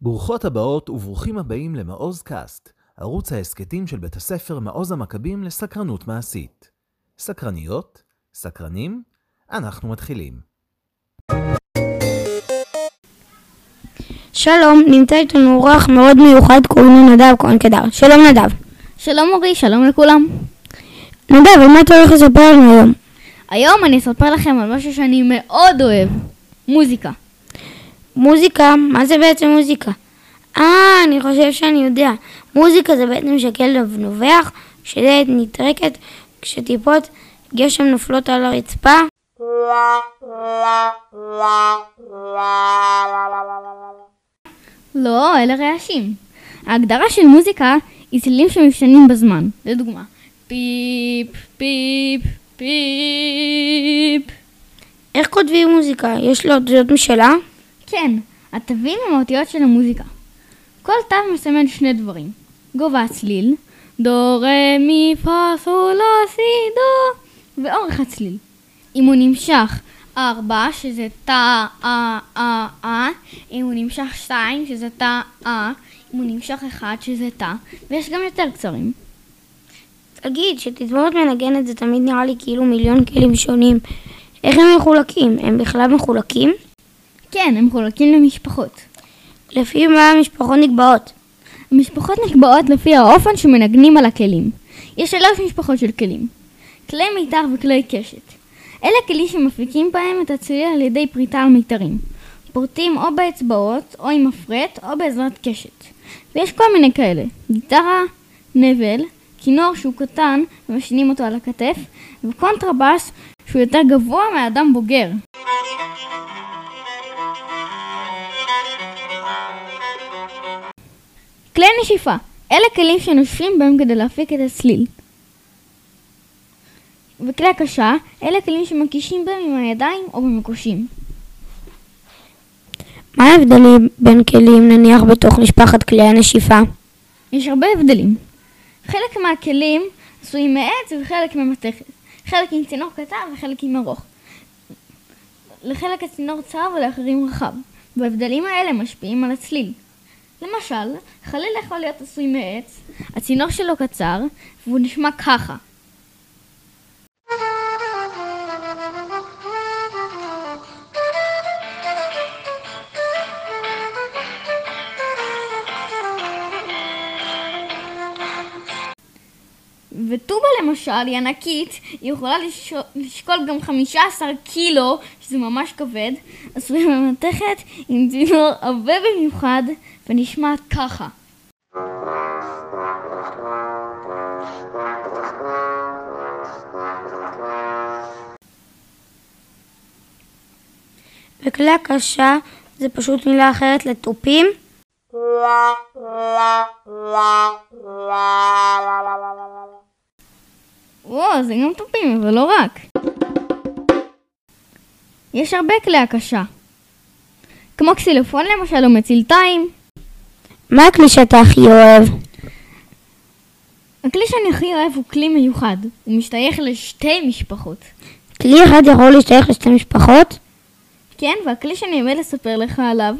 ברוכות הבאות וברוכים הבאים למעוז קאסט, ערוץ ההסכתים של בית הספר מעוז המכבים לסקרנות מעשית. סקרניות? סקרנים? אנחנו מתחילים. שלום, נמצא איתנו אורח מאוד מיוחד, קוראים לו נדב כהן קדר. שלום נדב. שלום אורי, שלום לכולם. נדב, על מה אתה הולך לספר לנו היום? היום אני אספר לכם על משהו שאני מאוד אוהב, מוזיקה. מוזיקה? מה זה בעצם מוזיקה? אה, אני חושב שאני יודע. מוזיקה זה בעצם שכלב נובח, שדלת נטרקת, כשטיפות גשם נופלות על הרצפה. לא, אלה רעשים. ההגדרה של מוזיקה היא צלילים שמשתנים בזמן. לדוגמה, פיפ, פיפ, פיפ. איך כותבים מוזיקה? יש לו אותיות משלה? כן, התווים הם האותיות של המוזיקה. כל תו מסמן שני דברים. גובה הצליל, דו, רה, מי, פה, סו, לא, סי, דו, ואורך הצליל. אם הוא נמשך ארבע, שזה תא, אה, אה, אה, אם הוא נמשך שתיים, שזה תא, אה, אם הוא נמשך אחד, שזה תא, ויש גם יותר קצרים. תגיד, שתזמורת מנגנת זה תמיד נראה לי כאילו מיליון כלים שונים. איך הם מחולקים? הם בכלל מחולקים? כן, הם מחולקים למשפחות. לפי מה המשפחות נקבעות? המשפחות נקבעות לפי האופן שמנגנים על הכלים. יש שלוש משפחות של כלים. כלי מיתר וכלי קשת. אלה כלים שמפיקים בהם את הצליל על ידי פריטה על מיתרים. פורטים או באצבעות, או עם מפרט, או בעזרת קשת. ויש כל מיני כאלה. גיטרה, נבל, כינור שהוא קטן ומשנים אותו על הכתף, וקונטרבאס שהוא יותר גבוה מאדם בוגר. כלי נשיפה אלה כלים שנושפים בהם כדי להפיק את הצליל. וכלי הקשה אלה כלים שמקישים בהם עם הידיים או במקושים. מה ההבדלים בין כלים נניח בתוך משפחת כלי הנשיפה? יש הרבה הבדלים. חלק מהכלים עשויים מעץ וחלק ממתכת. חלק עם צינור קצר וחלק עם ארוך. לחלק הצינור צר ולאחרים רחב. וההבדלים האלה משפיעים על הצליל. למשל, חליל יכול להיות עשוי מעץ, הצינור שלו קצר, והוא נשמע ככה. וטובה למשל היא ענקית, היא יכולה לשקול, לשקול גם 15 קילו, שזה ממש כבד, עשויה ממתכת עם צינור עבה במיוחד ונשמעת ככה. וכלי הקשה זה פשוט מילה אחרת לתופים? זה גם תופים, אבל לא רק. יש הרבה כלי הקשה. כמו קסילופון למשל או מצילתיים. מה הכלי שאתה הכי אוהב? הכלי שאני הכי אוהב הוא כלי מיוחד. הוא משתייך לשתי משפחות. כלי אחד יכול להשתייך לשתי משפחות? כן, והכלי שאני עומד לספר לך עליו,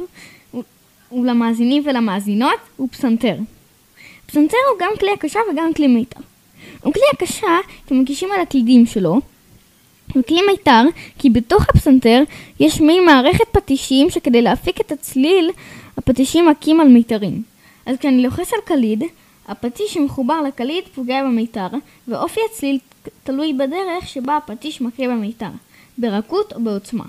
הוא, הוא למאזינים ולמאזינות, הוא פסנתר. פסנתר הוא גם כלי הקשה וגם כלי מיתר. הוא כלי הקשה כי מקישים על הקלידים שלו, וכלי מיתר כי בתוך הפסנתר יש מין מערכת פטישים שכדי להפיק את הצליל, הפטישים מכים על מיתרים. אז כשאני לוחץ על קליד, הפטיש שמחובר לקליד פוגע במיתר, ואופי הצליל תלוי בדרך שבה הפטיש מכה במיתר, ברכות או בעוצמה.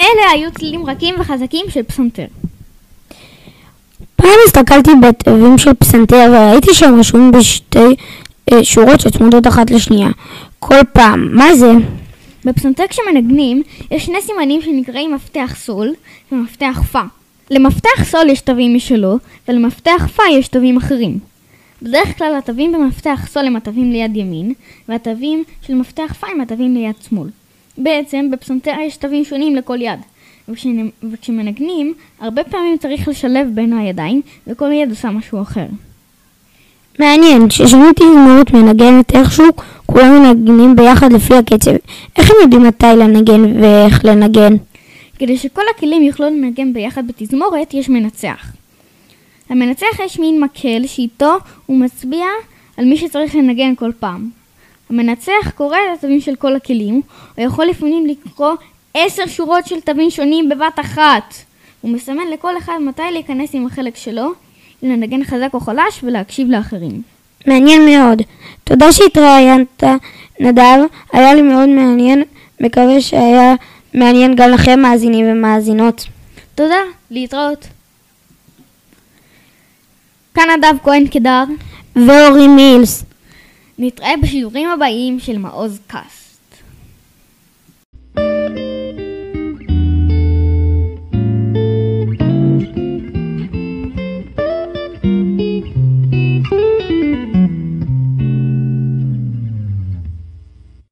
אלה היו צלילים רכים וחזקים של פסנתר. פעם הסתכלתי בתווים של פסנתר וראיתי שהם רשומים בשתי אה, שורות שצמודות אחת לשנייה. כל פעם. מה זה? בפסנתר כשמנגנים, יש שני סימנים שנקראים מפתח סול ומפתח פה. למפתח סול יש תווים משלו, ולמפתח פה יש תווים אחרים. בדרך כלל התווים במפתח סול הם התווים ליד ימין, והתווים של מפתח פה הם התווים ליד שמאל. בעצם בפסנתר יש תווים שונים לכל יד. וכשמנגנים, הרבה פעמים צריך לשלב בין הידיים, וכל יד עושה משהו אחר. מעניין, כששומעים תזמורת מנגנת איכשהו, כולם מנגנים ביחד לפי הקצב. איך הם יודעים מתי לנגן ואיך לנגן? כדי שכל הכלים יוכלו לנגן ביחד בתזמורת, יש מנצח. למנצח יש מין מקל שאיתו הוא מצביע על מי שצריך לנגן כל פעם. המנצח קורא את התווים של כל הכלים, הוא יכול לפעמים לקרוא עשר שורות של תווים שונים בבת אחת. הוא מסמן לכל אחד מתי להיכנס עם החלק שלו, לנגן חזק או חלש ולהקשיב לאחרים. מעניין מאוד. תודה שהתראיינת, נדב, היה לי מאוד מעניין, מקווה שהיה מעניין גם לכם מאזינים ומאזינות. תודה, להתראות. כאן נדב כהן קדר, ואורי מילס. נתראה בשידורים הבאים של מעוז קאס.